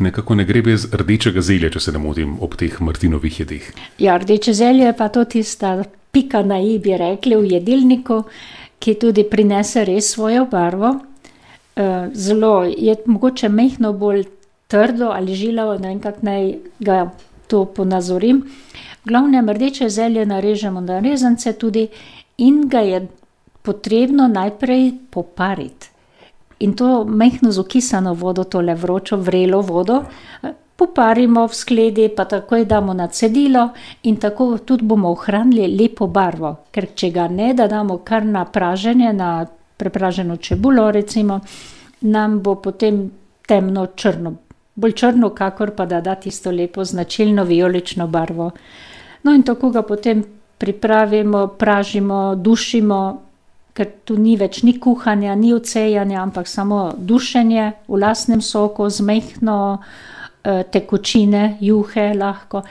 Nekako ne gre brez rdečega zelja, če se ne motim, ob teh Martinovih jedeh. Ja, rdeče zelje je pa to tista pika na i, bi rekli, v jedilniku, ki tudi prinese res svojo barvo. zelo je mogoče majhno bolj trdo ali žilavo, ne vem, kako naj ga to ponazorim. V glavnem, rdeče zelje narežemo na rezance tudi in ga je potrebno najprej popariti. In to majhno z okisano vodo, tole vročo, vrelo vodo. Poparimo v skledi pa takoj damo na cedilo in tako tudi bomo ohranili lepo barvo. Ker če ga ne, da damo kar na praženje, na prepraženo čebulo, recimo, nam bo potem temno črno. Bolj črno, kakor pa da da tisto lepo značilno vijolično barvo. No, in tako ga potem pripravimo, pražimo, dušimo, ker tu ni več ni kuhanja, ni odsejanja, ampak samo dušenje v lastnem soku z majhno, tekočine, juhe lahko.